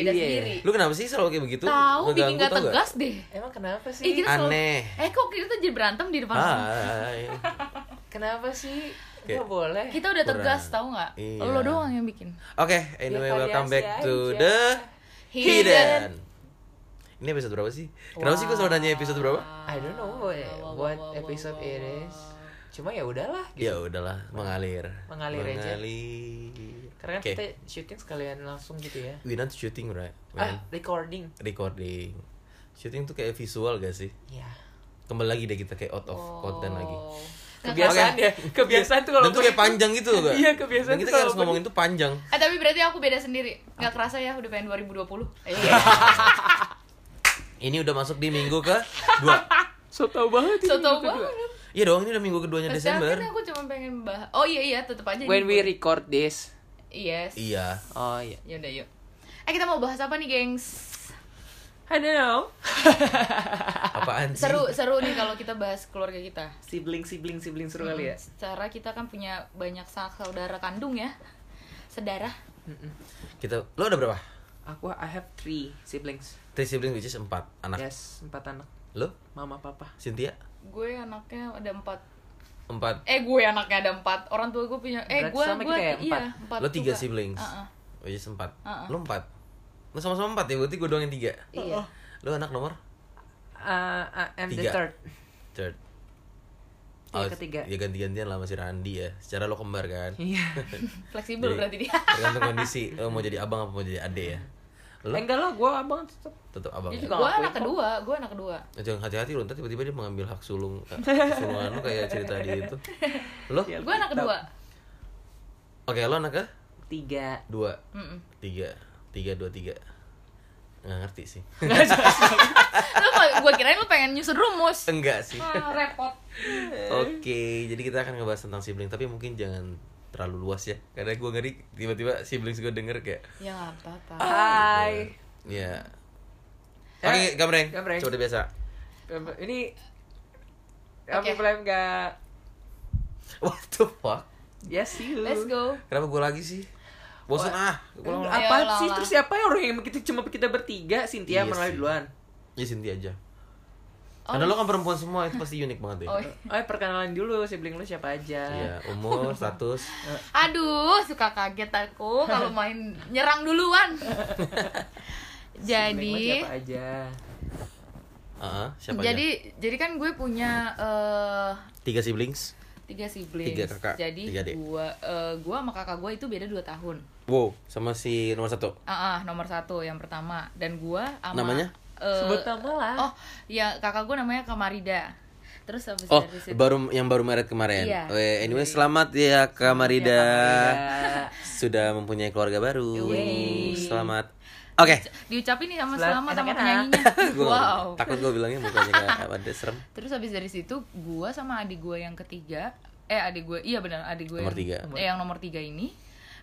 beda Iya. sendiri Lu kenapa sih selalu kayak begitu? tahu bikin Ngeganggu, gak tau nggak? tegas deh Emang kenapa Eh, sih? kita selalu- Aneh. eh kok kita jadi berantem di depan rumah? Hai. Kenapa sih? Gak boleh. kita udah Kurang. tegas tahu nggak Iya. lo doang yang bikin Oke, anyway, Biar welcome variasi back to aja. the Hidden. Hidden. Ini episode berapa sih? Kenapa sih gue selalu nanya episode berapa? I don't know what, Wow, wow, what wow, wow, episode wow, it wow. is. Cuma ya udahlah. Ya udahlah, mengalir. Mengalir aja. Mengalir. Karena kan Oke. kita syuting sekalian langsung gitu ya. We not shooting right, Ah, recording. Recording. Shooting tuh kayak visual gak sih? Ya. Kembali lagi deh kita kayak out of content lagi. Oh. Kebiasaan Oke. ya. Kebiasaan tuh kalau Dan tuh kayak panjang gitu gak? Iya, kebiasaan Dan kita tuh kayak harus kalau ngomongin tuh panjang. Eh tapi berarti aku beda sendiri. Nggak kerasa ya udah pengen 2020. Iya. Ini udah masuk di minggu ke dua. So tau banget. so tau banget. Iya dong, ini udah minggu keduanya Tapi Desember. kan aku cuma pengen bahas. Oh iya iya tetap aja. When ini we record this. Yes. Iya. Oh iya. Ya udah yuk. Eh kita mau bahas apa nih, gengs? I don't know. Apaan sih? Seru seru nih kalau kita bahas keluarga kita. Sibling sibling sibling seru kali ya. Secara kita kan punya banyak saudara kandung ya. Sedara. Mm-mm. Kita, lo ada berapa? Aku I have three siblings. Three siblings which is empat anak. Yes, empat anak. Lo? Mama, papa. Cynthia? Gue anaknya ada empat. Empat. Eh gue anaknya ada empat. Orang tua gue punya. Eh Berarti gue sama gue ya, iya empat. empat. Lo tiga juga. siblings. Uh-uh. Which is empat. Uh-uh. Lo empat. Lo sama-sama empat ya, berarti gue doang yang tiga. Iya. Lo anak nomor? Uh, uh, I'm the Tiga. third. Third. Iya, ketiga. Ya ganti-gantian lah masih Randi ya. Secara lo kembar kan. Iya. Fleksibel berarti dia. Tergantung kondisi. Lo mau jadi abang apa mau jadi ade ya? Lo Eh, enggak lah, gua abang tetep. tetap abang. Ya? juga gue anak kok. kedua. Gue anak kedua. Jangan hati-hati lo, ntar tiba-tiba dia mengambil hak sulung eh, sulungan lo kayak cerita di itu. Lo? Iya. Gue anak kedua. Oke, lo anak ke? Tiga. Dua. Mm-mm. Tiga. Tiga, dua, tiga. Nggak ngerti sih. Lu gue kirain lu pengen nyusun rumus. Enggak sih. Ah, repot. Oke, jadi kita akan ngebahas tentang sibling, tapi mungkin jangan terlalu luas ya, karena gue ngeri tiba-tiba siblings gue denger kayak, Ya nggak apa-apa. Hai. ya. Ya, Oke, gambreng, gambreng. coba biasa. Ini Oke. apa enggak? What the fuck? Yes, you. Let's go. Kenapa gue lagi sih? Bosan ah, ulang. Apa sih terus siapa ya orang yang kita cuma kita bertiga Iya Cynthia mulai sih. duluan. Ya Sinti aja. Oh. Karena lo kan perempuan semua itu pasti unik banget ya. Oh, Oh, perkenalan dulu sibling lu siapa aja. Iya, umur, status. aduh, suka kaget aku kalau main nyerang duluan. Jadi, siapa aja? Heeh, siapa jadi, aja? jadi kan gue punya eh, Tiga siblings. tiga siblings. Tiga kakak, Jadi tiga adik. gue, eh, gue sama kakak gue itu beda dua tahun. Wow, sama si nomor satu. Ah, ah, nomor satu yang pertama dan gue sama Namanya? Eh, Sebut nama lah. Oh, ya kakak gue namanya Kamarida. Terus habis Oh, dari situ baru yang baru merit kemarin. Iya. Weh, anyway, selamat ya Kak Marida. Kamarida. Sudah mempunyai keluarga baru. Wey. Selamat. Oke. diucapin nih sama Selam- selamat sama penyanyinya. Gua wow. takut gue bilangnya mukanya kayak ada serem. Terus habis dari situ gue sama adik gue yang ketiga, eh adik gue, iya benar adik gue Nomor yang, tiga. eh, yang nomor tiga ini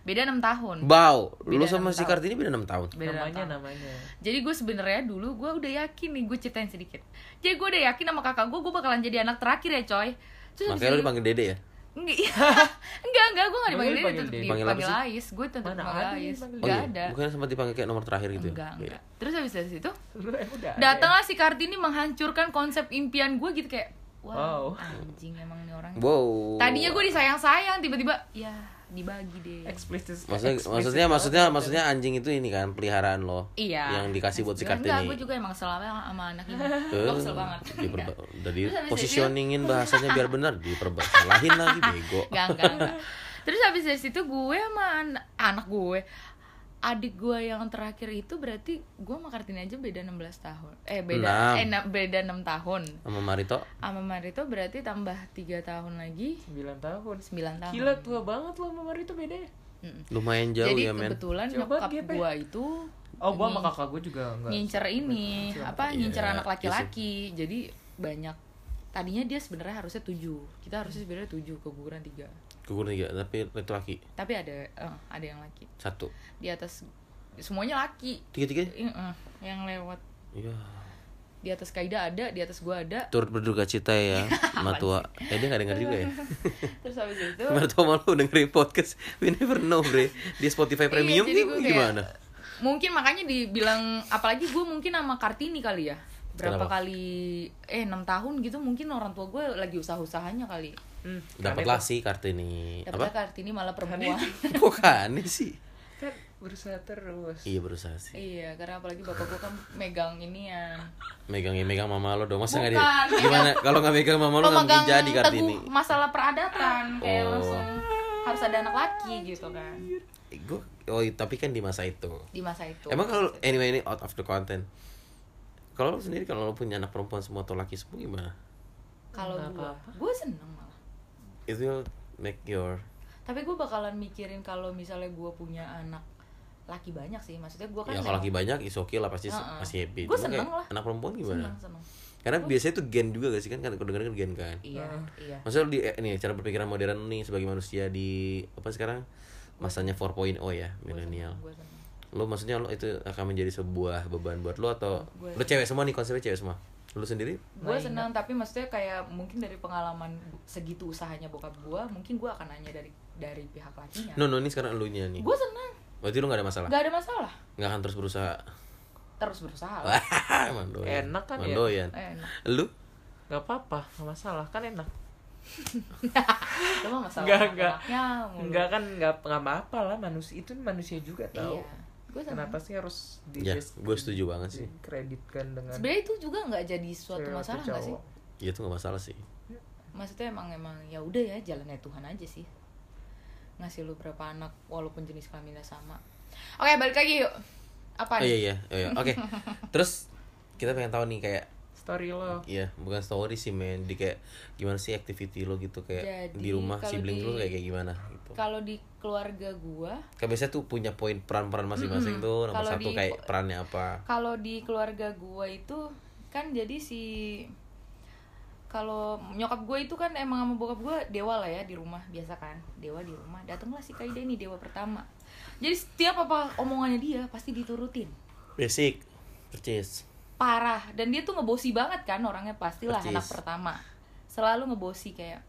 beda enam tahun. Wow, lu Beda sama enam si. Kartini beda 6 tahun. Beda enam namanya tahun. namanya. Jadi gue sebenarnya dulu gue udah yakin nih, gue ceritain sedikit. Jadi gue udah yakin sama kakak gue, gue bakalan jadi anak terakhir ya coy. Terus Makanya lu dipanggil Dede ya? Enggak, iya. enggak, enggak, gue gak dipanggil Dede, dipanggil tetep dipanggil? Ais, gue tetep dipanggil ada Ais, enggak iya. ada. Bukannya sempat dipanggil kayak nomor terakhir gitu Enggak, ya? enggak. Terus habis dari situ, Lu ada datanglah si Kartini menghancurkan konsep impian gue gitu kayak, Wow. wow, anjing emang nih orang. Wow. Tadinya gue disayang-sayang, tiba-tiba ya dibagi deh. Explicit. Maksudnya, explicit maksudnya, maksudnya, maksudnya anjing itu ini kan peliharaan lo. Iya. Yang dikasih buat si Enggak, Kartini. gue juga emang selama sama anak ini. Gue kesel banget. diperba- Enggak. udah di Terus habis positioningin bahasanya biar benar diperbalahin lagi bego. Enggak, enggak, enggak. Terus habis dari situ gue sama an- anak gue adik gue yang terakhir itu berarti gue sama Kartini aja beda 16 tahun eh beda Enam. eh na- beda 6 tahun Sama Marito sama Marito berarti tambah tiga tahun lagi 9 tahun. 9 tahun Gila tua banget lo sama Mari itu bedanya. Mm-mm. lumayan jauh jadi ya men. kebetulan Coba nyokap gue itu Oh, gua sama kakak gua juga enggak. ngincer ini Kecil. apa Iya, ngincer anak iya laki-laki jadi banyak tadinya dia sebenarnya harusnya tujuh kita harusnya sebenarnya tujuh keguguran tiga Gugur tiga tapi itu laki tapi ada eh, ada yang laki satu di atas semuanya laki tiga tiga. Eh, yang lewat Iya. di atas Kaida ada di atas gua ada Turut berduka cita ya, Matua. Eh dia gak denger juga ya. terus habis itu Matua malu dengerin podcast. We never know bre. Di Spotify Iya, Premium kayak- gimana? mungkin makanya dibilang apalagi gue mungkin sama Kartini kali ya berapa Kenapa? kali eh enam tahun gitu mungkin orang tua gue lagi usaha-usahanya kali Hmm, Dapatlah sih Kartini. Apa? Kartini malah perempuan Bukan sih. Kan berusaha terus. Iya berusaha sih. iya karena apalagi bapak gue kan megang ini ya Megang megang mama lo dong. Masa nggak dia? Gimana? Kalau nggak megang mama lo nggak mungkin jadi Kartini. teguh masalah peradatan kayak Oh. langsung harus ada anak laki gitu kan Gue oh tapi kan di masa itu. di masa itu Emang kalau anyway ini out of the content. Kalau lo sendiri kalau lo punya anak perempuan semua atau laki semua gimana? kalau gue gue seneng malah It will make your tapi gue bakalan mikirin kalau misalnya gue punya anak laki banyak sih maksudnya gue kan ya kalau laki banyak is okay lah pasti Heeh. masih happy. Gua Cuma seneng kayak lah. Anak perempuan gimana? seneng seneng Karena biasanya tuh gen juga gak sih kan? Kan kalau dengar kan gen kan. iya iya Maksudnya di eh, nih cara berpikiran modern nih sebagai manusia di apa sekarang masanya 4.0 ya milenial. gue seneng Lo maksudnya lo itu akan menjadi sebuah beban buat lo atau Gua- lo cewek semua nih konsepnya cewek semua. Lo sendiri? gue seneng tapi maksudnya kayak mungkin dari pengalaman segitu usahanya bokap gue mungkin gue akan nanya dari dari pihak lakinya No no ini sekarang elunya nih. gue seneng Berarti lo gak ada masalah? nggak ada masalah Nggak akan terus berusaha. terus berusaha emang doyan. Enak kan ya? doyan. Eh, enak Lu? Gak apa-apa, gak masalah. Kan enak. mah masalah Enggak, enggak. Enggak kan enggak enggak apa-apa lah manusia itu manusia juga tahu. iya gue seneng Kenapa sih harus di Ya, gue setuju banget sih. kreditkan dengan sebenarnya itu juga nggak jadi suatu masalah nggak sih cowok? Ya itu gak masalah sih. maksudnya emang emang ya udah ya jalannya Tuhan aja sih ngasih lu berapa anak walaupun jenis kelaminnya sama oke balik lagi yuk apa Oh nih iya iya, oh, iya. Oke. Terus kita pengen tahu nih kayak Story lo. Iya, bukan story sih men. Di kayak gimana sih activity lo gitu kayak Jadi, di rumah sibling di- lo kayak kayak gimana gitu. kalau di keluarga gua Kayak biasanya tuh punya poin peran-peran masing-masing tuh. Nomor Kalau satu di- kayak perannya apa. kalau di keluarga gua itu kan jadi si kalau nyokap gue itu kan emang sama bokap gue dewa lah ya di rumah biasa kan dewa di rumah datanglah si Kaida ini dewa pertama jadi setiap apa omongannya dia pasti diturutin Basic. Percis. Parah. Dan dia tuh ngebosi banget kan orangnya pastilah Percis. anak pertama. Selalu ngebosi kayak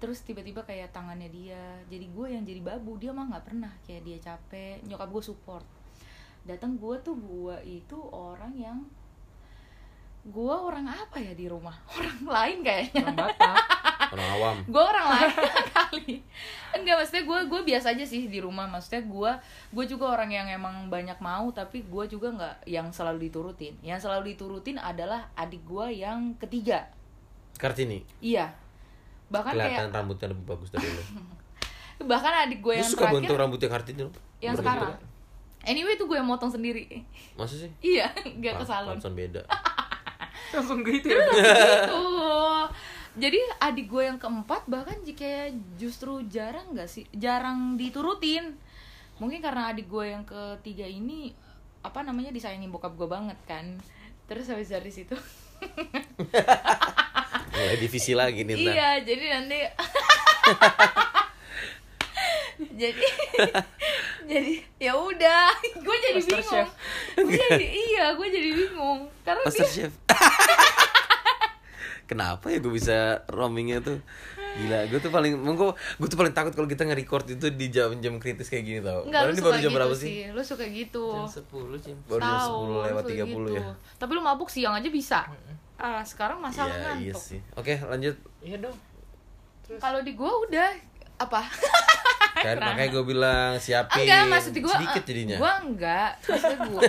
terus tiba-tiba kayak tangannya dia jadi gue yang jadi babu dia mah nggak pernah kayak dia capek. Nyokap gue support. Datang gue tuh gue itu orang yang gue orang apa ya di rumah? Orang lain kayaknya. Orang Batak. Orang awam. gue orang lain kali enggak maksudnya gue gue biasa aja sih di rumah maksudnya gue gue juga orang yang emang banyak mau tapi gue juga nggak yang selalu diturutin yang selalu diturutin adalah adik gue yang ketiga Kartini. iya bahkan Kelihatan kayak rambutnya lebih bagus dari lo. bahkan adik gue yang suka terakhir bentuk rambutnya Kartini lo? yang Berbentuk sekarang kan? anyway itu gue yang motong sendiri Masa sih? iya nggak ke salon pantesan beda. Langsung gitu ya. gitu jadi adik gue yang keempat bahkan jika justru jarang nggak sih? Jarang diturutin. Mungkin karena adik gue yang ketiga ini apa namanya disayangin bokap gue banget kan. Terus habis dari situ Mulai divisi lagi nih iya jadi nanti jadi jadi ya udah. Gue jadi Master bingung. gue jadi iya gue jadi bingung. Karena Master dia Chef. Kenapa ya gue bisa roamingnya tuh Gila, gue tuh paling Gue gue tuh paling takut kalau kita nge-record itu di jam-jam kritis kayak gini tau Enggak, lu ini baru jam gitu berapa sih. sih? Lu suka gitu. Jam 10 jam. Baru jam Tahu, 10 lu lewat suka 30 ya Tapi lu mabuk siang aja bisa. Ah, sekarang masalah Iya, iya ngantuk. sih Oke lanjut Iya dong. Terus Kalau di gua udah apa? Kan makanya gue bilang siapin enggak, maksud gua Sedikit jadinya Gua enggak. Maksud gua.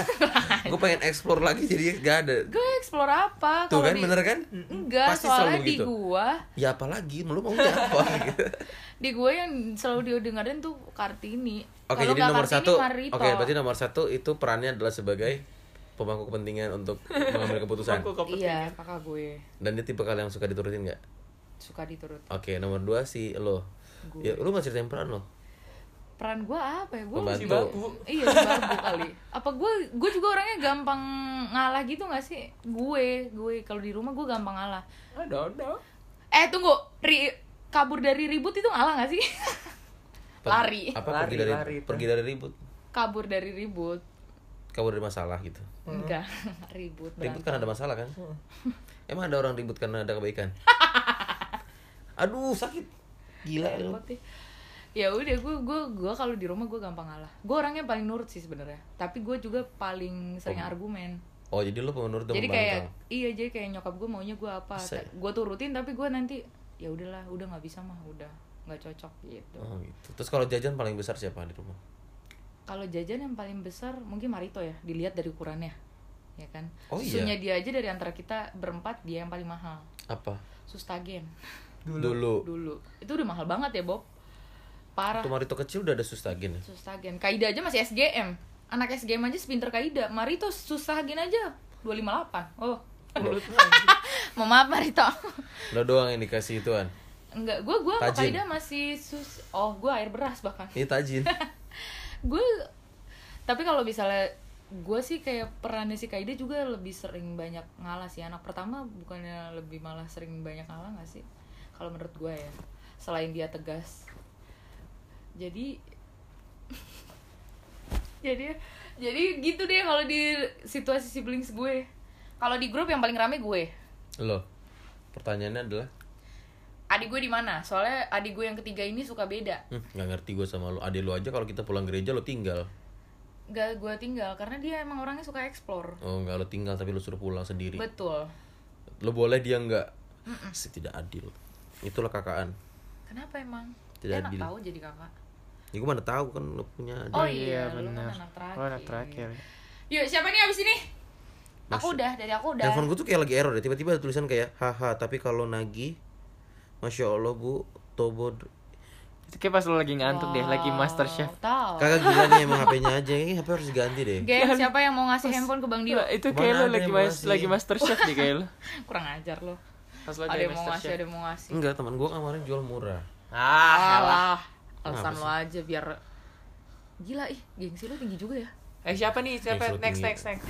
Gue pengen explore lagi jadi gak ada gua explore apa? Tuh kan di- bener kan? Enggak, Pasti soalnya selalu di gitu. gua, Ya apalagi, lu maunya apa gitu. di gua yang selalu dia dengerin tuh Kartini. Oke Kalau jadi nggak nomor Kartini, satu Marito. Oke berarti nomor satu itu perannya adalah sebagai Pemangku kepentingan untuk mengambil keputusan Aku kok Iya, kakak gue Dan dia tipe kalian yang suka diturutin gak? suka diturut. Oke nomor dua si lo Gue. Ya lu gak ceritain peran lo? Peran gua apa ya? Gua Pembantu. si babu. Iya si babu kali. Apa gue gue juga orangnya gampang ngalah gitu gak sih? Gue gue kalau di rumah gue gampang ngalah. Ada ada. Eh tunggu, ri, kabur dari ribut itu ngalah gak sih? Per- Lari. Apa Lari, pergi dari lari, pergi dari ribut? kabur dari ribut. Kabur dari masalah gitu. Enggak, ribut. Ribut kan ada masalah kan? Emang ada orang ribut karena ada kebaikan? Aduh sakit. Gila lu. Ya udah gue gue gue kalau di rumah gue gampang ngalah gue orangnya paling nurut sih sebenarnya tapi gue juga paling sering Oh. argumen Oh jadi lu penurut jadi kayak iya jadi kayak nyokap gue maunya gue apa gue turutin tapi gue nanti ya udahlah udah nggak bisa mah udah nggak cocok gitu Oh gitu. Terus kalau jajan paling besar siapa di rumah? kalau jajan yang paling besar mungkin Marito ya dilihat dari ukurannya ya kan Oh iya? susunya dia aja dari antara kita berempat dia yang paling mahal Apa? sustagen Dulu. dulu. itu udah mahal banget ya Bob. Parah. Waktu Marito kecil udah ada sustagen ya? sustagen. Kaida aja masih SGM anak SGM aja sepinter Kaida. Marito sustagen aja. 258 oh. Mau maaf Marito. Lo doang yang dikasih ituan. enggak gue gue sama. Kaida masih sus oh gue air beras bahkan. Ini tajin. gue tapi kalau misalnya gue sih kayak perannya si Kaida juga lebih sering banyak ngalah sih. Anak pertama bukannya lebih malah sering banyak ngalah gak sih kalau menurut gue ya selain dia tegas jadi jadi jadi gitu deh kalau di situasi siblings gue kalau di grup yang paling rame gue Lo. Pertanyaannya adalah, adik gue di mana soalnya adik gue yang ketiga ini suka beda hmm, nggak ngerti gue sama lo. Adek lo aja kalau kita pulang gereja lo tinggal. gak gue tinggal karena dia emang orangnya suka explore Oh nggak lo tinggal tapi lo suruh pulang sendiri. betul Lo boleh dia nggak? Sih, Tidak adil. Itulah kakaan. Kenapa emang? Tidak anak adil. tahu jadi kakak. Ya gue mana tahu kan lo punya adik. Oh iya, lu kan benar. anak terakhir. Oh, anak terakhir. Yuk, siapa nih abis ini? Aku udah, dari aku udah. Telepon gue tuh kayak lagi error ya. Tiba-tiba ada tulisan kayak, haha tapi kalau nagih, masya allah bu, tobo. Itu kayak pas lo lagi ngantuk deh, lagi master chef. Tahu. Kagak gila nih emang HP-nya aja. Ini HP harus diganti deh. Geng, siapa yang mau ngasih handphone ke Bang Dio? Nah, itu kayak lo lagi mas lagi master chef nih kayak lo. Kurang ajar lo. Pas lo Ada yang mau ngasih, ada yang mau ngasih. Enggak, teman gue kemarin jual murah. Ah, elah. Alah, alasan lo aja biar Gila ih, gengsi lo tinggi juga ya. Eh siapa nih? Siapa? Yang Next, tinggi. next, next.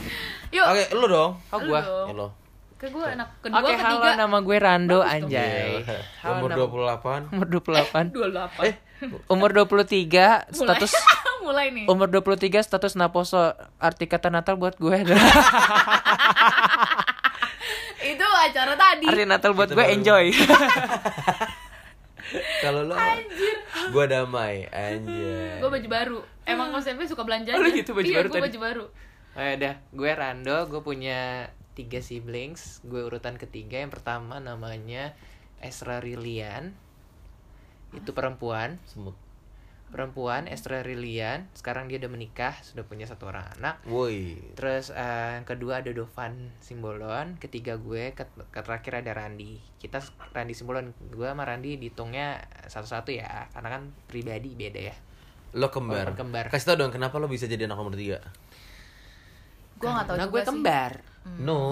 Yuk, Oke, lu dong. Oh gua. Ya lo. Ke gue anak kedua, Oke, ketiga. halo nama gue Rando Bagus. Anjay. Iya. Halo, Umur nama- 28. Umur 28. 28. Eh, Umur 23, status mulai nih. umur 23 status Naposo arti kata Natal buat gue adalah Itu acara tadi. arti Natal buat gue enjoy. kalau lo gua damai anjay. Gue baju baru. Emang konsepnya suka belanja Oh, gitu, baju iya, baru gue tadi. baju baru. Oh ya udah, gue Rando, gue punya tiga siblings. Gue urutan ketiga. Yang pertama namanya Esra Rilian. Itu perempuan. Semut. Perempuan Esra Rilian. Sekarang dia udah menikah, sudah punya satu orang anak. Woi. Terus eh, yang kedua ada Dovan Simbolon, ketiga gue, ke, ke terakhir ada Randi. Kita Randi Simbolon, gue sama Randi dihitungnya satu-satu ya, karena kan pribadi beda ya. Lo kembar. Oh, kembar. Kasih tau dong kenapa lo bisa jadi anak nomor tiga? Gue gak tau Karena juga gue sih. kembar. No.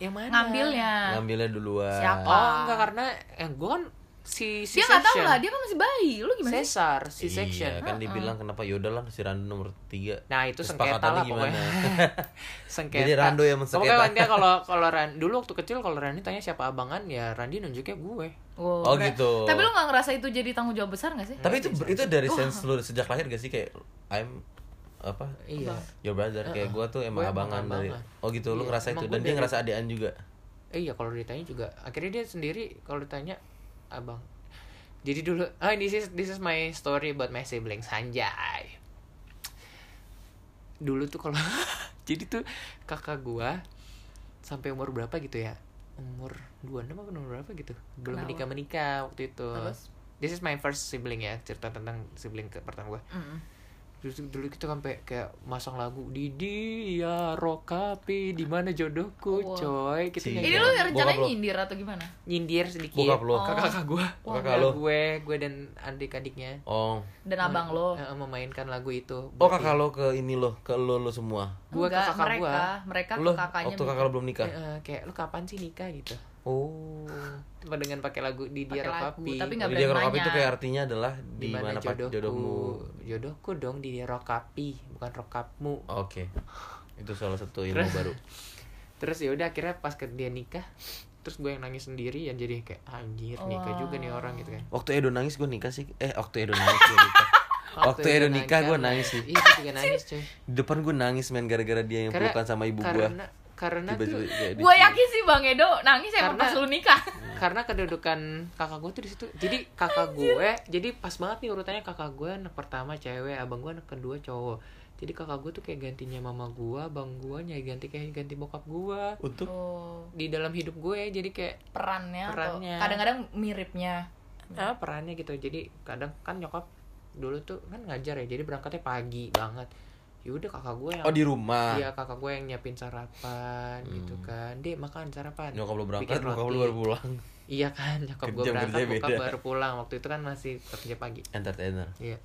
Yang mana? Ngambilnya. Ngambilnya duluan. Siapa? Oh enggak karena yang gue kan si si Dia gak tau lah, dia kan masih bayi. Lu gimana sih? Cesar, si section. Iya, kan dibilang kenapa yaudah lah si Rando nomor tiga. Nah itu sengketa lah pokoknya. sengketa. Jadi Rando yang mensengketa. Pokoknya nanti kalau kalau Ran dulu waktu kecil kalau Randi tanya siapa abangan ya Randi nunjuknya gue. Oh, Oh, kayak- gitu. Tapi lu gak ngerasa itu jadi tanggung jawab besar gak sih? Tapi itu itu dari sense lu sejak lahir gak sih kayak I'm apa? Iya. Your brother kayak Uh-uh. gua tuh emang Gua emang abangan dari abangan. Oh gitu lu Iya, ngerasa emang itu dan dia ngerasa adean juga. Eh, iya kalau ditanya juga akhirnya dia sendiri kalau ditanya abang. Jadi dulu ah this is this is my story about my siblings Anjay. Dulu tuh kalau jadi tuh kakak gua sampai umur berapa gitu ya? Umur 26 apa umur berapa gitu? Belum Kenapa? menikah-menikah waktu itu. Terus? This is my first sibling ya, cerita tentang sibling ke pertama gua. Mm. Dulu, dulu kita sampai kayak masang lagu Didi ya Rokapi di mana jodohku Wow. coy kita Si- Ini nyanyi lu rencananya lo. nyindir atau gimana? nyindir sedikit Bokap lo. kakak kakak gue Oh, kakak lo. gue gue dan adik-adiknya Oh. Dan abang lo? eh, memainkan lagu itu Oh kakak lo ke ini lo, ke lo lo semua. Gua ke kakak mereka, gua. mereka ke kakaknya. waktu kakak lo belum nikah. Eh, eh, kayak lu kapan sih nikah gitu Oh. Cuma dengan pakai lagu di dia Rokapi tapi nggak dia nanya. itu kayak artinya adalah di mana jodohku jodohmu. jodohku dong di dia Rokapi bukan Rokapmu Oke. Itu salah satu ilmu Terus? baru. terus ya udah akhirnya pas ke dia nikah terus gue yang nangis sendiri yang jadi kayak anjir nikah juga nih orang gitu kan Waktu Edo nangis gue nikah sih. Eh, waktu Edo nangis gue nikah. Waktu Edo nikah gue nangis sih. iya gue juga nangis coy Di depan gue nangis men gara-gara dia yang Karena- pelukan sama ibu gue. karena karena tiba-tiba tuh kayak di- Gue yakin sih Bang Edo nangis emang Karena- pas lu nikah. karena kedudukan kakak gue tuh di situ. Jadi kakak gue jadi pas banget nih urutannya kakak gue anak pertama cewek abang gue anak kedua cowok. Jadi kakak gue tuh kayak gantinya mama gue abang gue nyai ganti kayak ganti bokap gue untuk? Oh, di dalam hidup gue jadi kayak perannya, atau Perannya. kadang-kadang miripnya. ah, perannya gitu. Jadi kadang kan nyokap dulu tuh kan ngajar ya jadi berangkatnya pagi banget yaudah kakak gue yang oh di rumah iya kakak gue yang nyiapin sarapan gitu kan dek makan sarapan nyokap lu berangkat nyokap lu roti. baru pulang iya kan nyokap gue Jam berangkat beda. baru pulang waktu itu kan masih kerja pagi entertainer Iya.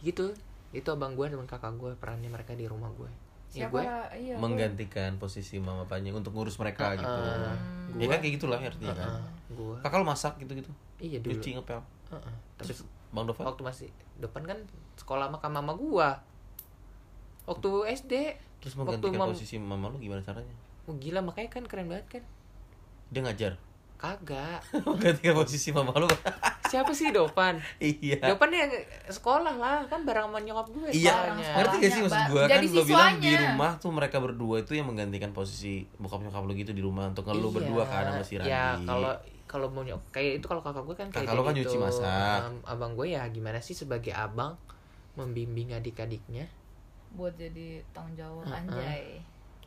Gitu. Itu abang gue dengan kakak gue perannya mereka di rumah gue. Ya Siapa? gue Iya. menggantikan posisi mama panjang untuk ngurus mereka gitu Heeh. ya kan kayak gitulah artinya kan gue. kakak lu masak gitu gitu Iya dulu. cuci ngepel Heeh. Tapi terus bang Dova waktu masih depan kan sekolah sama mama gue. Waktu SD. terus waktu menggantikan mam- posisi mama lu gimana caranya Oh, gila makanya kan keren banget kan. dia ngajar Kagak. menggantikan posisi mama lu Siapa sih Dopan? iya Dopan ya sekolah lah kan bareng sama nyokap gue Iya, sekolahnya. ngerti gak sih maksud gue kan jadi lo bilang di siswanya. rumah tuh mereka berdua itu yang menggantikan posisi bokap nyokap lu gitu di rumah untuk ngeluh Iya. berdua kan sama si Randi. Ya kalau kalau mau nyok kayak itu kalau kakak gue kan kayak Kakak lu kan gitu. nyuci masak. Abang gue ya gimana sih sebagai abang membimbing adik-adiknya. Buat jadi tanggung jawab Heeh. anjay.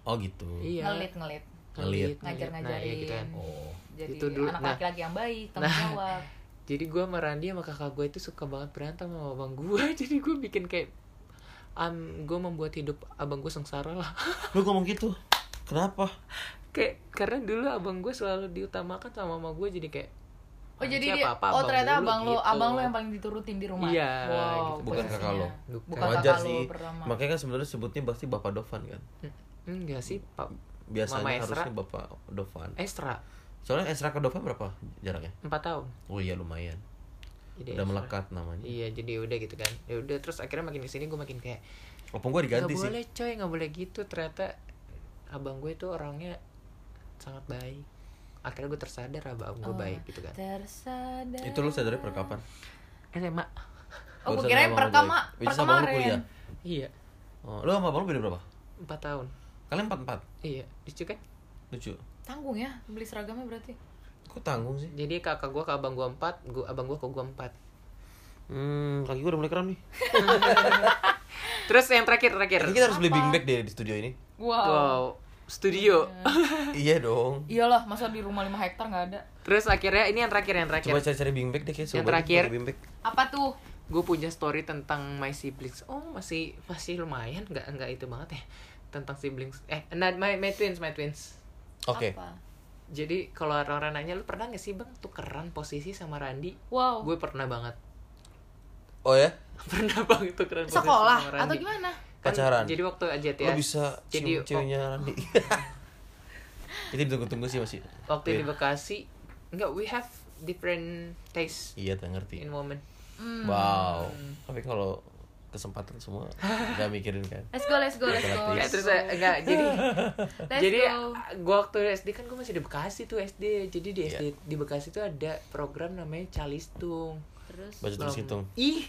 Oh gitu. Iya. Ngelit ngelit. Ngelit. Ngajar-ngajarin. Nah, iya gitu kan. Oh. Jadi Itu dulu. anak Nah. laki-laki yang baik, tanggung Nah. jawab. Jadi gue sama Randi sama kakak gue itu suka banget berantem sama abang gue. Jadi gue bikin kayak am gue membuat hidup abang gue sengsara lah. Lu ngomong gitu. Kenapa? kayak karena dulu abang gue selalu diutamakan sama mama gue jadi kayak Oh "Nanti jadi dia, apa-apa oh ternyata dulu," abang lo, gitu. abang lo yang paling diturutin di rumah. Iya, Wow, gitu. Bukan kakak lo. Bukan. Wajar kakak sih. lo pertama. Makanya kan sebenarnya sebutnya pasti Bapak Dovan kan. enggak sih pak Biasanya Mama Esra. harusnya Bapak Dovan. Estra Soalnya Esra ke Dovan berapa jaraknya? empat tahun Oh iya lumayan. jadi Udah Esra. melekat namanya. Iya jadi udah gitu kan ya udah terus akhirnya makin ke sini gue makin kayak Opung gua nggak diganti sih. boleh coy nggak boleh gitu ternyata abang gue itu orangnya sangat baik akhirnya gue tersadar abang gue Oh, baik gitu kan Tersadar. Itu lu sadarnya per kapan? SMA Oh, gue kirain sadar per abang lu kama, baik. Which per is abang lu kemarin. kuliah. iya Oh, lu sama abang lu beda berapa? empat tahun Kalian empat empat. iya lucu kan Lucu. Tanggung ya beli seragamnya berarti. Kok tanggung sih? jadi kakak gue ke abang gue empat gua, abang gue ke gue empat Hmm, kaki gua udah mulai kram nih. terus yang terakhir terakhir kita harus beli bing bag deh di studio ini. Wow. wow studio iya dong. Iyalah, masa di rumah 5 hektar nggak ada. terus akhirnya ini yang terakhir yang terakhir Coba cari-cari bing bag deh kayak Yang terakhir. Apa tuh? gue punya story tentang my siblings oh masih masih lumayan nggak nggak itu banget ya tentang siblings eh nah, my, my twins my twins Oke. Apa? jadi kalau orang-orang nanya lu pernah gak sih bang tukeran posisi sama Randi Wow. gue pernah banget Oh ya? pernah banget tukeran posisi Sekolah sama Randi atau gimana? Kan Pacaran. jadi waktu aja Lo ya bisa Jadi, cium ceweknya Randi. Jadi ditunggu-tunggu sih masih. waktu Iya. di Bekasi enggak we have different taste Iya, tak ngerti. in moment Hmm. Wow. Tapi kalau kesempatan semua nggak mikirin kan. Let's go, let's go, let's go. Ya, let's terus go. enggak jadi Let's jadi go. gue waktu SD kan gue masih di Bekasi tuh SD jadi di Iya. SD di Bekasi tuh ada program namanya Calistung Terus Baca tulis hitung. ih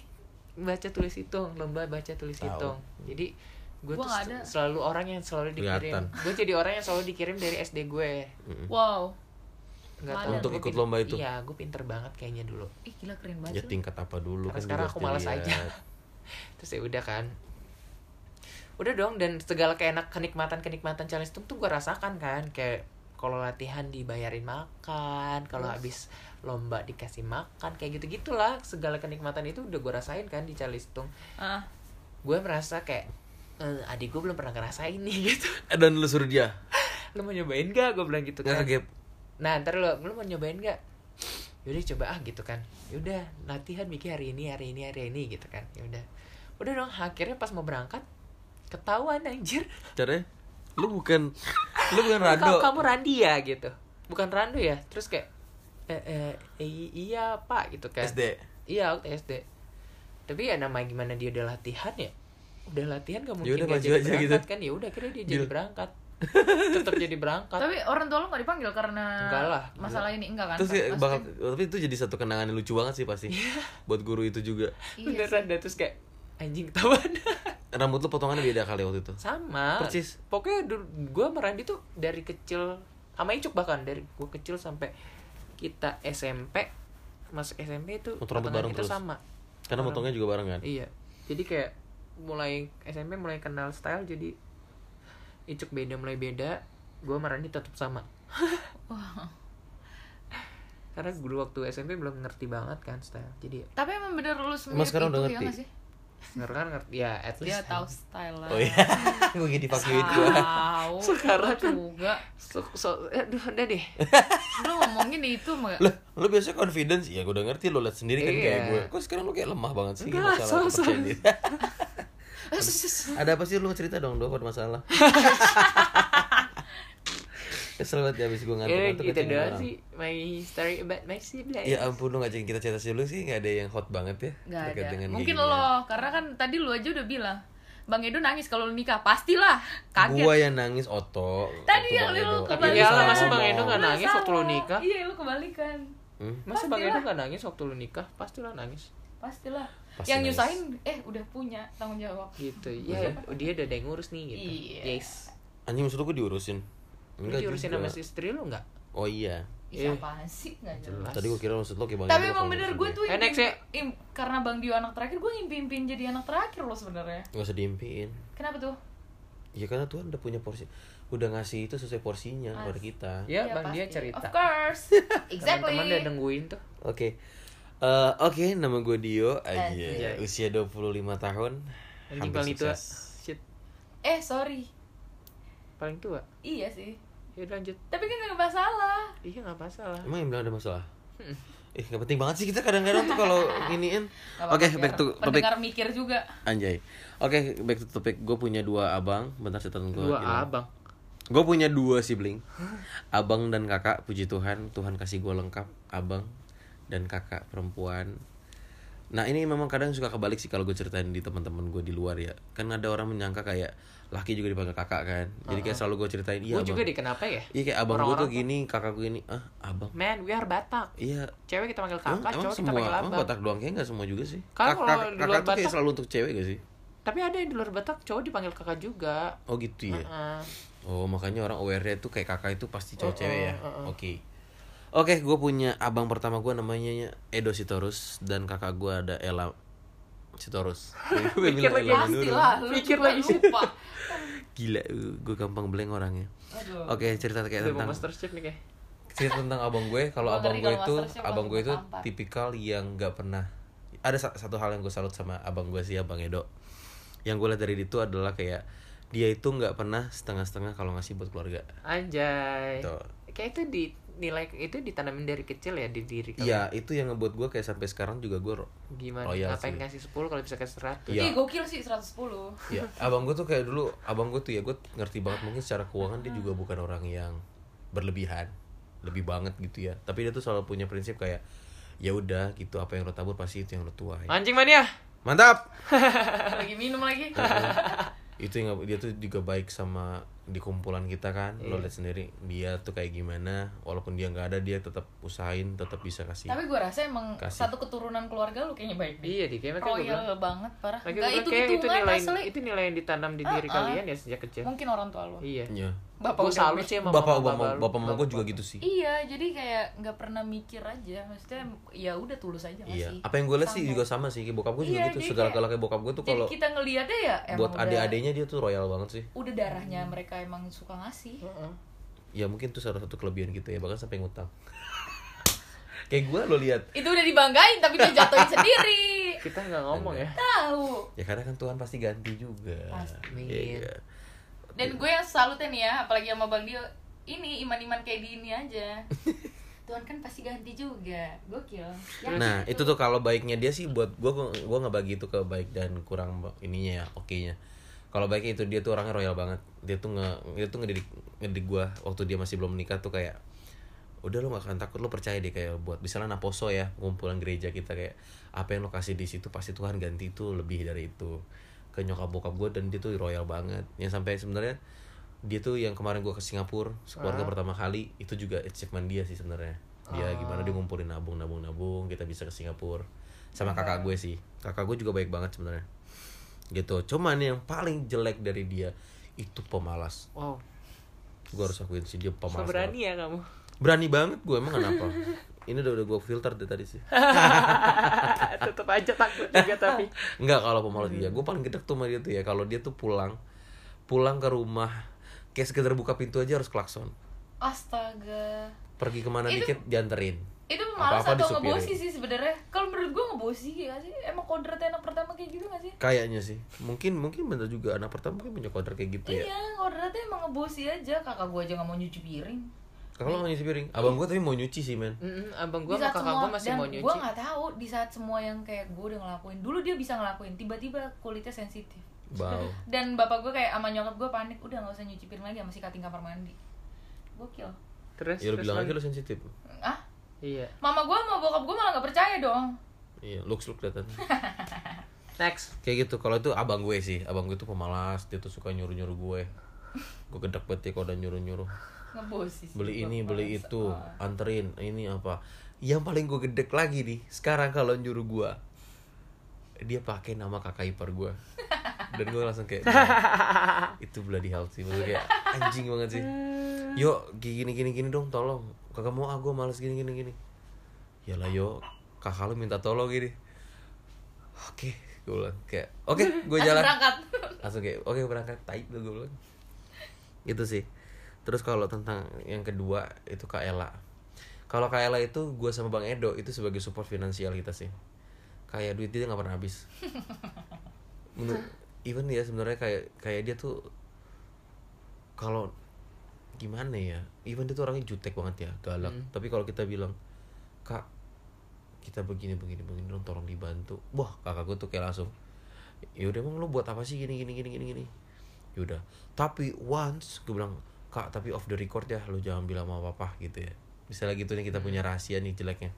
baca tulis hitung lomba baca tulis Tahu. hitung jadi gue Gua tuh ada. selalu orang yang selalu dikirim gue jadi orang yang selalu dikirim dari SD gue wow. Ada. tahu Untuk gua ikut lomba itu? iya gue pinter banget kayaknya dulu Ih, gila keren Ya banget. lu. tingkat apa dulu Karena kan sekarang aku malas aja. terus ya udah kan udah dong dan segala keenak kenikmatan kenikmatan Calistung tuh gue rasakan kan kayak kalau latihan dibayarin makan kalau habis lomba dikasih makan kayak gitu gitulah segala kenikmatan itu udah gue rasain kan di Calistung Ah, gue merasa kayak "Eh, adik gue belum pernah ngerasain nih gitu. Dan lu suruh dia. lo mau nyobain gak gue bilang gitu Nggak kan. kegep. nah ntar lo lo mau nyobain gak yaudah coba ah gitu kan. Yaudah latihan mikir hari ini hari ini hari ini gitu kan. Yaudah. Udah dong akhirnya pas mau berangkat ketahuan anjir. Caranya lu bukan lu bukan Kamu, rado. kamu Randi ya gitu. Bukan Rando ya terus kayak eh, eh, iya pak gitu kan SD. iya waktu SD tapi ya namanya gimana dia udah latihan ya udah latihan gak mungkin Yaudah, gak jadi aja berangkat gitu. kan ya udah kira dia jadi Gila. berangkat tetap jadi berangkat tapi orang tua lo nggak dipanggil karena Enggak lah, masalah ini enggak kan? Terus Pasti- bakal tapi itu jadi satu kenangan yang lucu banget sih pasti. Buat guru itu juga. Iya. beneran dah terus kayak anjing ketahuan rambut lu potongannya beda kali waktu itu sama Persis. pokoknya dulu gue sama Randy tuh dari kecil sama Icuk bahkan dari gue kecil sampai kita SMP masuk SMP itu Potong rambut potongan bareng kita terus? sama karena motongnya juga bareng kan iya jadi kayak mulai SMP mulai kenal style jadi Icuk beda mulai beda gue sama Randy tetap sama Wah. karena dulu waktu SMP belum ngerti banget kan style jadi Tapi emang bener lu semirip Emang sekarang itu udah ya ngerti? sih? Sekarang ngerti. Ya at Dia least tahu style lah. oh iya. Gue gini pakai itu. Tahu. Sekarang kan. juga. so, so, aduh udah deh. Lu ngomongin itu mah lah lu biasa confidence? Ya gue udah ngerti lo liat sendiri kan Iya. kayak gue kok sekarang lu kayak lemah banget sih Enggak, masalah so- so- diri? Ada apa sih lu cerita dong dong ada masalah kesel banget ya abis gue ya ngantuk-ngantuk gitu kecengin doang sih my story about my sibling Ya ampun lu ngajakin kita cerita dulu sih nggak ada yang hot banget ya Gak ada. dengan Mungkin lo, karena kan tadi lu aja udah bilang Bang Edo nangis kalau lu nikah, pastilah. Kaget. Gua yang nangis Oto. Tadi yang Bang lu kebalikan. Iyalah, Salah masa Bang. Edo nggak Lu nangis waktu lu nikah? Iya, lu kebalikan. Hmm? masa bang. Edo nggak nangis waktu lu nikah pastilah nangis Pastilah. Pasti yang nyusahin eh udah punya tanggung jawab. gitu ya dia udah ada yang ngurus nih gitu Iya. yes Anjing maksud lu gua diurusin. Lu Enggak diurusin sama si istri lu nggak Oh iya. Ih, Eh. Siapa sih nggak jelas. Tadi gua kira maksud lu kayak Bang Tapi emang bener gue gue. tuh Eh, next ya. im- karena Bang Dio anak terakhir gue ngimpi-impiin jadi anak terakhir loh sebenarnya. Nggak usah diimpiin. Kenapa tuh? Ya karena Tuhan udah punya porsi. Udah ngasih itu sesuai porsinya As- kepada kita. ya Iya, bang dia pasti. cerita Of course. exactly. teman-teman udah nungguin tuh Oke. Eh, oke, nama gue Dio aja. Anjay. Usia 25 tahun. anjing Hampir paling tua shit Eh, sorry. paling tua Iya sih. Ya lanjut Tapi kan gak masalah. iya nggak masalah Emang yang bilang ada masalah? Hmm. Eh, gak penting banget sih kita kadang-kadang tuh kalau iniin. Oke, apa-apa, back to topik. Pendengar mikir juga. Anjay. Oke, back to topik. Gue punya dua abang. Bentar catatan gue. dua abang Gue punya dua sibling. Abang dan kakak. Puji Tuhan, Tuhan kasih gue lengkap. Abang dan kakak perempuan. Nah ini memang kadang suka kebalik sih kalau gue ceritain di teman-teman gue di luar ya. Kan ada orang menyangka kayak laki juga dipanggil kakak kan. Jadi kayak selalu gue ceritain iya gue juga deh kenapa ya Iya kayak abang gue tuh gini, kakak gue gini. Ah abang. man we are batak Iya. cewek kita panggil Emang, kakak emang cowok kita panggil emang abang Batak doang kayaknya nggak semua juga sih. Kak- kalau kak- di kakak luar tuh kayak Batak- selalu untuk cewek gak sih? tapi ada yang di luar batak cowok dipanggil kakak juga Oh gitu ya. Oh makanya orang aware-nya tuh kayak kakak itu pasti cowok Uh-uh, cewek ya. Oke. Oke, gue punya abang pertama gue namanya Edo Sitorus dan kakak gue ada Ella Sitorus. Bilang lagi. Ella Pasti dulu. lah, lu Pikir lagi. lupa. Gila, gue gampang blank orangnya. Aduh. Oke, cerita kayak udah mau tentang master chef nih kayak cerita tentang abang gue. Kalau abang gue itu, abang gue itu tipikal yang nggak pernah. Ada sa- satu hal yang gue salut sama abang gue sih, abang Edo. Yang gue lihat dari itu adalah kayak dia itu nggak pernah setengah-setengah kalau ngasih buat keluarga. anjay Tuh. kayak itu di nilai itu ditanamin dari kecil ya di diri kalian? Iya, itu yang ngebuat gue kayak sampai sekarang juga gue gimana? Royal ngapain sih. ngasih 10 kalau bisa kasih 100 Iya. Gokil sih 110. ya abang gue tuh kayak dulu abang gue tuh ya gue ngerti banget mungkin secara keuangan dia juga bukan orang yang berlebihan lebih banget gitu ya. Tapi dia tuh selalu punya prinsip kayak ya udah gitu apa yang lo tabur pasti itu yang lo tuai. Anjing mania. Mantap! Lagi minum lagi. itu yang dia tuh juga baik sama di kumpulan kita kan lo Iya. lihat sendiri dia tuh kayak gimana walaupun dia nggak ada dia tetap usahain tetap bisa kasih Tapi gue rasa emang Kasih. satu keturunan keluarga lu kayaknya baik deh. iya di kayak makanya gue bilang Royal banget parah. lagi Gak itu kayak itu nilai asli. itu nilai yang ditanam di diri Ah, ah. kalian ya sejak kecil Mungkin orang tua lu. iya Iya. Bapak gue salut gue. sih sama bapak bapak lu. bapak mama gue juga gitu sih Iya, jadi kayak nggak pernah mikir aja. Maksudnya ya udah tulus aja iya apa yang gue lihat sih juga sama sih kayak bokap gue juga Iya, gitu segala kayak- galaknya bokap gue tuh kalau kita ngelihatnya ya emang buat adik-adiknya dia tuh royal banget sih udah darahnya mereka emang suka ngasih. Heeh. ya mungkin tuh salah satu kelebihan kita ya bahkan sampai ngutang kayak gue lo lihat Itu udah dibanggain tapi dia jatuhin sendiri. kita nggak ngomong ya Tahu. ya karena kan Tuhan pasti ganti juga Pasti. Amin. Iya. Dan gue yang salutnya nih ya, apalagi sama Bang Dio, ini iman-iman kayak gini aja. Tuhan kan pasti ganti juga. Gokil. Yakin nah itu tuh kalau baiknya dia sih buat gue gue nggak bagi itu ke baik dan kurang ininya ya oke nya kalau baiknya itu dia tuh orangnya royal banget. Dia tuh nge dia tuh ngedidik ngedidik gue waktu dia masih belum menikah tuh kayak udah lo gak akan takut lo percaya deh kayak buat misalnya naposo ya kumpulan gereja kita kayak apa yang lo kasih di situ pasti Tuhan ganti itu lebih dari itu. Ke nyokap bokap gue dan dia tuh royal banget. Yang sampai sebenarnya dia tuh yang kemarin gue ke Singapura keluarga Ah. pertama kali itu juga achievement dia sih sebenarnya. Dia gimana dia ngumpulin nabung nabung nabung kita bisa ke Singapura. Sama kakak gue sih. Kakak gue juga baik banget sebenarnya gitu. Cuman yang paling jelek dari dia itu pemalas. Wow. Gue harus akuin sih dia so pemalas berani ya kamu? berani banget gue emang kenapa? Ini udah udah gue filter dari tadi sih. Tetep aja takut juga tapi. Enggak kalau pemalas dia gue paling gedek tuh sama dia tuh ya. Kalau dia tuh pulang pulang ke rumah kayak sekedar buka pintu aja harus klakson. Astaga. Pergi ke mana Itu- dikit dianterin. Itu malas Apa-apa atau disupirin. ngebosi sih sebenarnya? Kalau menurut gue ngebosi ya sih? Emang kodratnya anak pertama kayak gitu gak sih? Kayaknya sih. Mungkin mungkin bener juga anak pertama mungkin punya kodrat kayak gitu ya. Iya kodratnya emang ngebosi aja. Kakak gue aja nggak mau nyuci piring. Kakak lo mau nyuci piring? Abang gue tapi mau nyuci sih men. Mm-mm, abang gue sama kakak gue masih dan mau gue nyuci nggak tahu di saat semua yang kayak gue udah ngelakuin. Dulu dia bisa ngelakuin tiba-tiba kulitnya sensitif. Bau dan bapak gue kayak sama nyokap gue panik udah nggak usah nyuci piring lagi sama sikat kamar mandi. Gokil. Terus Ya lu terus bilang lagi. aja lu sensitif. Ah iya. Mama gue sama bokap gue malah nggak percaya dong Iya, looks look kelihatan. Next. Kayak gitu, kalau itu abang gue sih. Abang gue tuh pemalas, dia tuh suka nyuruh-nyuruh gue. Gue gedek banget ya kalau udah nyuruh-nyuruh. Beli ini, beli itu, Ah. anterin, ini apa? Yang paling gue gedek lagi nih, sekarang kalau nyuruh gue Dia pakai nama kakak ipar gue. Dan gue langsung kayak Itu bloody hell sih, maksudnya kayak anjing banget sih. Yuk, gini gini gini dong, tolong. Kakak mau ah, gue males gini gini gini. Yalah yo, kakak lu minta tolong gini Oke, gue bilang kayak Oke, gue Langsung jalan. berangkat. Langsung kayak oke berangkat. Tai tuh gue bilang. Itu sih. Terus kalau tentang yang kedua itu Kak Ella. Kalau Kak Ella itu gue sama Bang Edo itu sebagai support finansial kita sih. Kayak duit dia nggak pernah habis. Menurut even ya sebenarnya kayak kayak dia tuh kalau gimana ya even dia tuh orangnya jutek banget ya galak. Hmm. tapi kalau kita bilang kak kita begini begini begini dong tolong dibantu. Wah kakak gue tuh kayak langsung ya udah emang lo buat apa sih? Gini gini gini gini gini. Yaudah. Tapi once gue bilang kak tapi off the record ya lo jangan bilang sama papa gitu ya. Misalnya gitu nih kita punya rahasia nih jeleknya.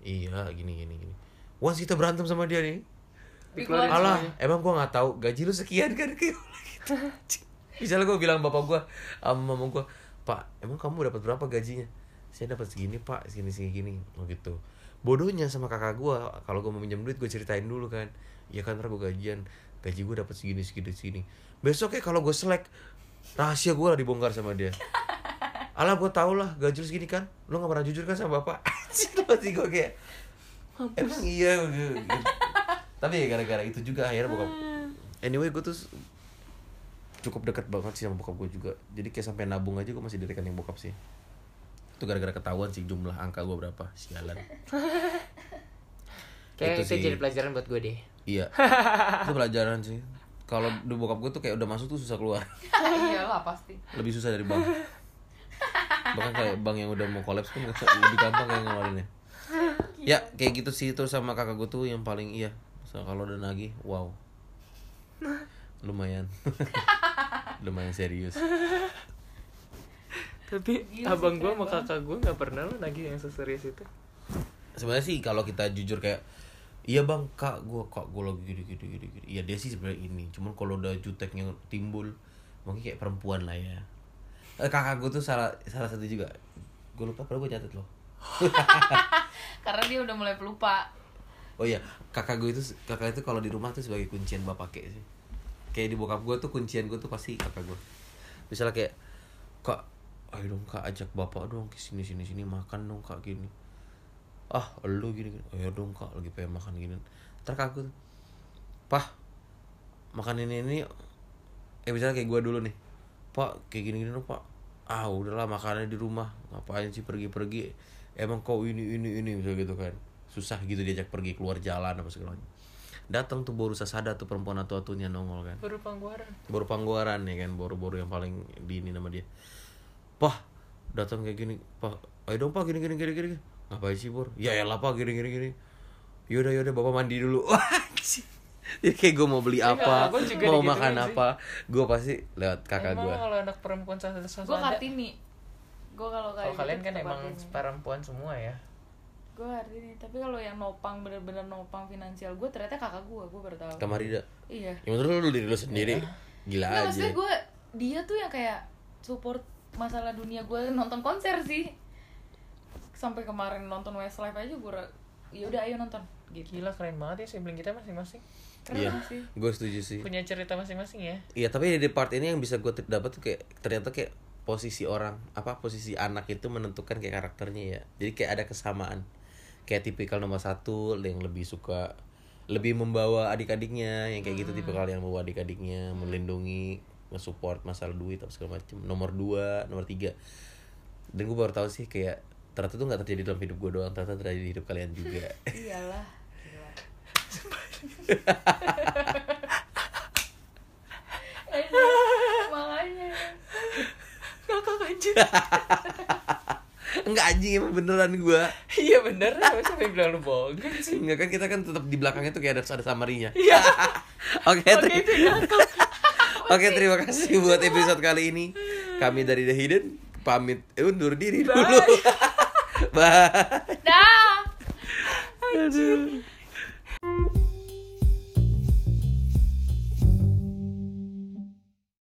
Iya gini gini gini. Once kita berantem sama dia nih Dikeluarin alah semuanya. emang gua nggak tahu gaji lu sekian kan? Kayak gitu. Misalnya gue bilang bapak gua sama mama gua pak emang kamu dapat berapa gajinya? Saya dapat segini pak segini segini gini. Oh gitu bodohnya sama kakak gua. Kalau gua mau minjem duit gue ceritain dulu kan. Ya kan ntar gua gajian. Gaji gua dapat segini segini segini. Besoknya kalau gue selek rahasia gua lah dibongkar sama dia. Alah gue tau lah gaji lu segini kan? Lu gak pernah jujur kan sama bapak? Anjir pasti gue kayak Emang iya? Gitu. Tapi ya gara-gara itu juga akhirnya bokap Anyway gue tuh cukup dekat banget sih sama bokap gue juga. Jadi kayak sampai nabung aja gue masih di rekening bokap sih Itu gara-gara ketahuan sih jumlah angka gue berapa Sialan. Kayak Itu itu, sih. jadi pelajaran buat gue deh. Iya. Itu pelajaran sih. Kalau di bokap gue tuh kayak udah masuk tuh susah keluar. Iyalah pasti. Lebih susah dari bank. Bahkan kayak bank yang udah mau kolaps pun lebih gampang kayak ngeluarinnya. Ya kayak gitu sih. Terus sama kakak gue tuh yang paling iya. So, Kalau udah nagih wow. Lumayan. Lumayan serius tapi Gila abang gue sama kakak gue nggak pernah lo nagih yang seserius itu. Sebenarnya sih kalau kita jujur kayak iya bang kak gue kak gue lagi gini gini gini gini. Iya dia sih sebenarnya ini. Cuman kalau udah juteknya timbul mungkin kayak perempuan lah ya. Eh, kakak gue tuh salah salah satu juga. Gue lupa kalau gue nyatet loh. Karena dia udah mulai pelupa. Oh iya kakak gue itu kakak itu kalau di rumah tuh sebagai kuncian bapak pakai sih. Kayak di bokap gue tuh kuncian gue tuh pasti kakak gue misalnya kayak kak ayo dong kak ajak bapak dong ke sini sini sini makan dong kak gini. Ah lu gini gini. Ayo dong kak lagi pengen makan gini. Ntar aku pah makan ini ini. Yuk." eh misalnya kayak gue dulu nih. Pak kayak gini gini dong pak. Ah udahlah makannya di rumah. Ngapain sih pergi pergi emang kau ini ini ini misalnya gitu kan. Susah gitu diajak pergi keluar jalan apa segala macam. Datang tuh baru sasada tuh perempuan atau atunya nongol kan. Baru pangguaran. Baru pangguaran ya kan baru-baru yang paling dini nama dia pah datang kayak gini pak ayo dong pak gini gini gini gini ngapain sih bor ya elah pak gini gini gini yaudah yaudah bapak mandi dulu. Jadi kayak gue mau beli apa, juga mau makan sih. apa, gue pasti lewat kakak emang gue. kalau anak perempuan satu satu gue kartini gue kalau kayak kalau kalian gitu kan emang Kartini. perempuan semua ya gue kartini tapi kalau yang nopang bener-bener nopang finansial gue ternyata kakak gue gue baru tahu Kamarida. iya Ya menurut lu diri lu sendiri gila Nggak, aja. maksudnya gue dia tuh yang kayak support masalah dunia gue nonton konser sih sampai kemarin nonton Westlife aja gue ya udah ayo nonton gitu Gila keren banget ya sibling kita masing-masing keren Iya, sih gue setuju sih. punya cerita masing-masing ya. Iya, tapi di part ini yang bisa gue dapat tuh kayak ternyata kayak posisi orang apa posisi anak itu menentukan kayak karakternya ya. Jadi kayak ada kesamaan. Kayak tipikal nomor satu yang lebih suka lebih membawa adik-adiknya yang kayak gitu tipikal yang membawa adik-adiknya melindungi nge-support masalah duit apa segala macem. Nomor dua nomor tiga. Dan gue baru tahu sih kayak ternyata tuh nggak terjadi dalam hidup gue doang ternyata terjadi di hidup kalian juga. Iyalah. Makanya. Kakak anjir. enggak anjing emang beneran gue iya bener, siapa yang bilang lu bohong? Sih? Enggak kan kita kan tetap di belakangnya tuh kayak ada ada samarinya. Iya. Oke, Oke, itu oke terima kasih buat episode kali ini. Kami dari The Hidden pamit eh, undur diri dulu. Bye. dah Aduh.